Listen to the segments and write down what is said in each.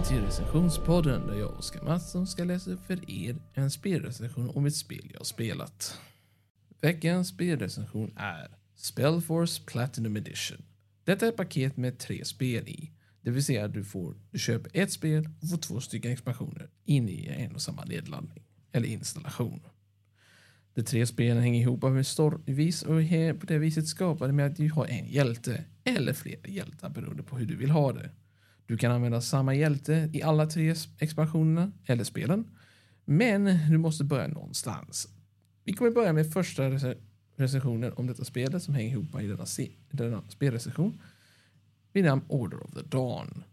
Välkommen till recensionspodden där jag, Oskar Mattsson, ska läsa upp för er en spelrecension om ett spel jag spelat. Veckans spelrecension är Spellforce Platinum Edition. Detta är ett paket med tre spel i, det vill säga att du, får, du köper ett spel och får två stycken expansioner in i en och samma nedladdning, eller installation. De tre spelen hänger ihop av en storyvis och är på det viset skapade med att du har en hjälte eller flera hjältar beroende på hur du vill ha det. Du kan använda samma hjälte i alla tre expansionerna eller spelen. Men du måste börja någonstans. Vi kommer börja med första recensionen om detta spelet som hänger ihop i denna, denna spelrecension. Vid namn Order of the Dawn.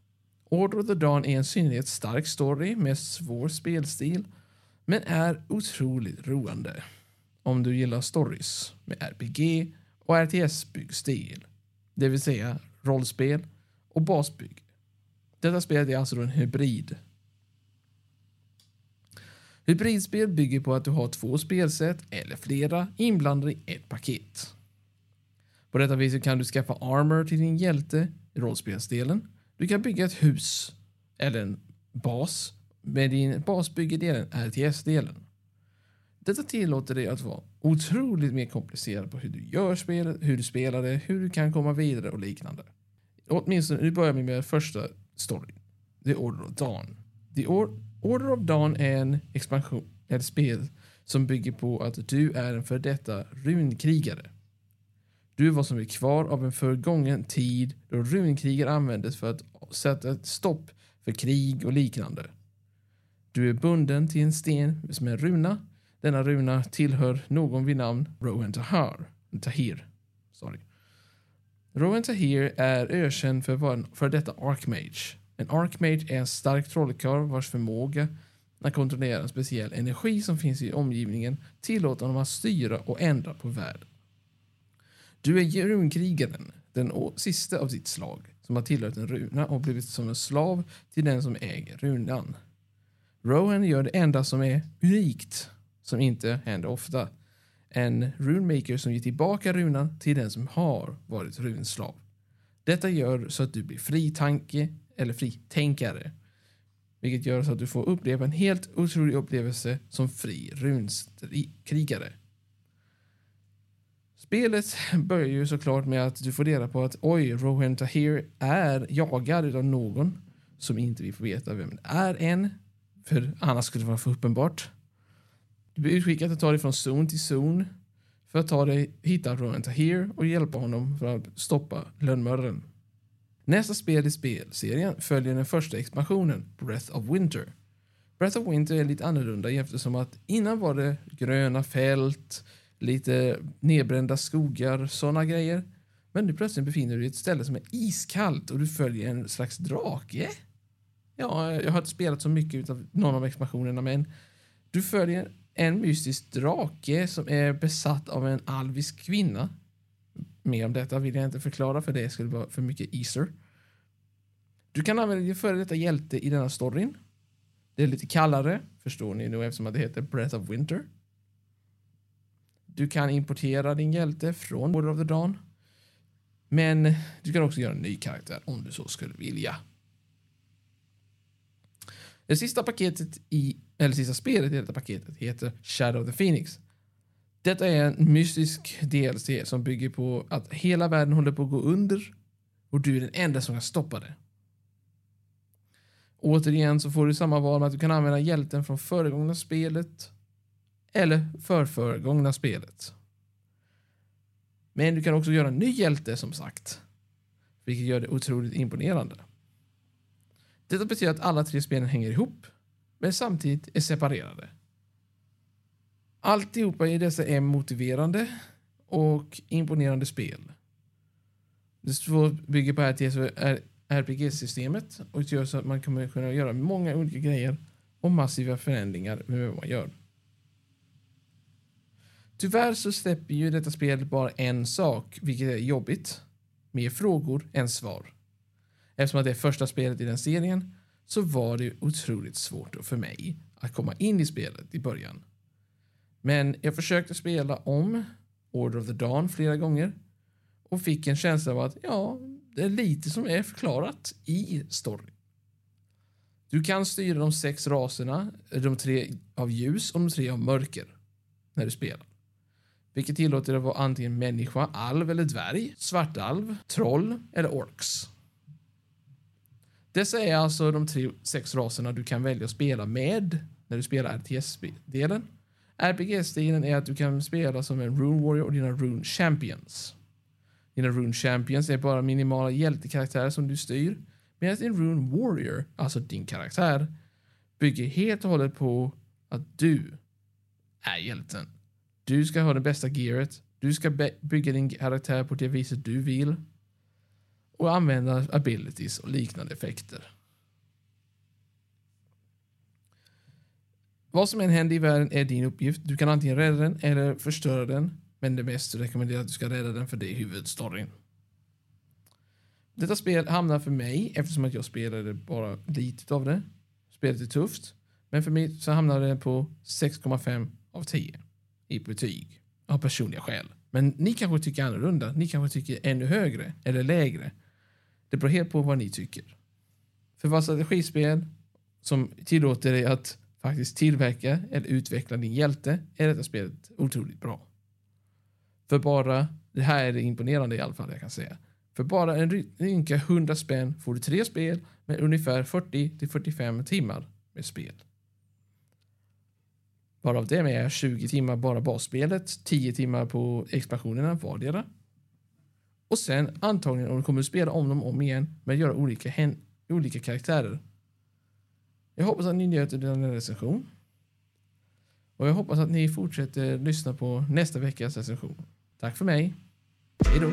Order of the Dawn är en synnerligen stark story med svår spelstil men är otroligt roande. Om du gillar stories med RPG och RTS-byggstil, det vill säga rollspel och basbygg detta spelet är alltså en hybrid. Hybridspel bygger på att du har två spelsätt eller flera inblandade i ett paket. På detta vis kan du skaffa armor till din hjälte i rollspelsdelen. Du kan bygga ett hus eller en bas med din basbyggedelen RTS-delen. Detta tillåter dig att vara otroligt mer komplicerad på hur du gör spelet, hur du spelar det, hur du kan komma vidare och liknande. Åtminstone, nu börjar vi med första story. The Order of Dawn. The Or Order of Dawn är en expansion, ett spel som bygger på att du är en för detta runkrigare. Du är vad som är kvar av en förgången tid då runkrigare användes för att sätta ett stopp för krig och liknande. Du är bunden till en sten som är en runa. Denna runa tillhör någon vid namn Rowan Tahir. Tahir. Sorry. Rowan Tahir är ökänd för att vara en för detta Archmage. En Archmage är en stark trollkarl vars förmåga att kontrollera en speciell energi som finns i omgivningen tillåter honom att styra och ändra på världen. Du är runkrigaren, den sista av sitt slag, som har tillhört en runa och blivit som en slav till den som äger runan. Rowan gör det enda som är unikt, som inte händer ofta en runemaker som ger tillbaka runan till den som har varit runslav. Detta gör så att du blir fritanke eller fritänkare. Vilket gör så att du får uppleva en helt otrolig upplevelse som fri runkrigare. Spelet börjar ju såklart med att du får reda på att oj, Rohan Tahir är jagad av någon som inte vi får veta vem det är än. För annars skulle det vara för uppenbart. Du blir utskickad att ta dig från zon till zon för att ta dig, hitta Rowan Tahir och hjälpa honom för att stoppa lönnmördaren. Nästa spel i spelserien följer den första expansionen, Breath of Winter. Breath of Winter är lite annorlunda eftersom att innan var det gröna fält, lite nedbrända skogar, sådana grejer. Men nu plötsligt befinner du dig i ett ställe som är iskallt och du följer en slags drake. Ja, jag har inte spelat så mycket av någon av expansionerna men du följer en mystisk drake som är besatt av en alvisk kvinna. Mer om detta vill jag inte förklara för det skulle vara för mycket easer. Du kan använda din före detta hjälte i denna storyn. Det är lite kallare, förstår ni nu eftersom det heter Breath of Winter. Du kan importera din hjälte från Border of the Dawn. Men du kan också göra en ny karaktär om du så skulle vilja. Det sista paketet i, eller sista spelet i detta paketet heter Shadow of the Phoenix. Detta är en mystisk DLC som bygger på att hela världen håller på att gå under och du är den enda som kan stoppa det. Återigen så får du samma val med att du kan använda hjälten från föregångna spelet eller förföregångna spelet. Men du kan också göra en ny hjälte som sagt, vilket gör det otroligt imponerande. Detta betyder att alla tre spelen hänger ihop, men samtidigt är separerade. Alltihopa i dessa är motiverande och imponerande spel. Det bygger på RPG-systemet och gör så att man kommer kunna göra många olika grejer och massiva förändringar med vad man gör. Tyvärr så släpper ju detta spel bara en sak, vilket är jobbigt. Mer frågor än svar. Eftersom att det är första spelet i den serien så var det otroligt svårt för mig att komma in i spelet i början. Men jag försökte spela om Order of the Dawn flera gånger och fick en känsla av att ja, det är lite som är förklarat i storyn. Du kan styra de sex raserna, de tre av ljus och de tre av mörker, när du spelar. Vilket tillåter dig att vara antingen människa, alv eller dvärg, svartalv, troll eller orks. Dessa är alltså de tre, sex raserna du kan välja att spela med när du spelar RTS-delen. RPG-stilen är att du kan spela som en Rune Warrior och dina Rune Champions. Dina Rune Champions är bara minimala hjältekaraktärer som du styr. Medan din Rune Warrior, alltså din karaktär, bygger helt och hållet på att du är hjälten. Du ska ha det bästa gearet. Du ska bygga din karaktär på det viset du vill. Och använda abilities och liknande effekter. Vad som än händer i världen är din uppgift. Du kan antingen rädda den eller förstöra den. Men det mest rekommenderar att du ska rädda den för det är huvudstoryn. Detta spel hamnar för mig, eftersom att jag spelade bara lite av det. Spelet är tufft. Men för mig så hamnar det på 6,5 av 10 i betyg. Av personliga skäl. Men ni kanske tycker annorlunda. Ni kanske tycker ännu högre eller lägre. Det beror helt på vad ni tycker. För vad strategispel som tillåter dig att faktiskt tillverka eller utveckla din hjälte är detta spelet otroligt bra. För bara, det här är det imponerande i alla fall jag kan säga. För bara en ynka 100 spänn får du tre spel med ungefär 40 45 timmar med spel. Varav det är 20 timmar bara basspelet, 10 timmar på expansionerna vardera. Och sen antagligen om du kommer att spela om dem om igen men göra olika, olika karaktärer. Jag hoppas att ni njöt av denna recension. Och jag hoppas att ni fortsätter lyssna på nästa veckas recension. Tack för mig. Hej då.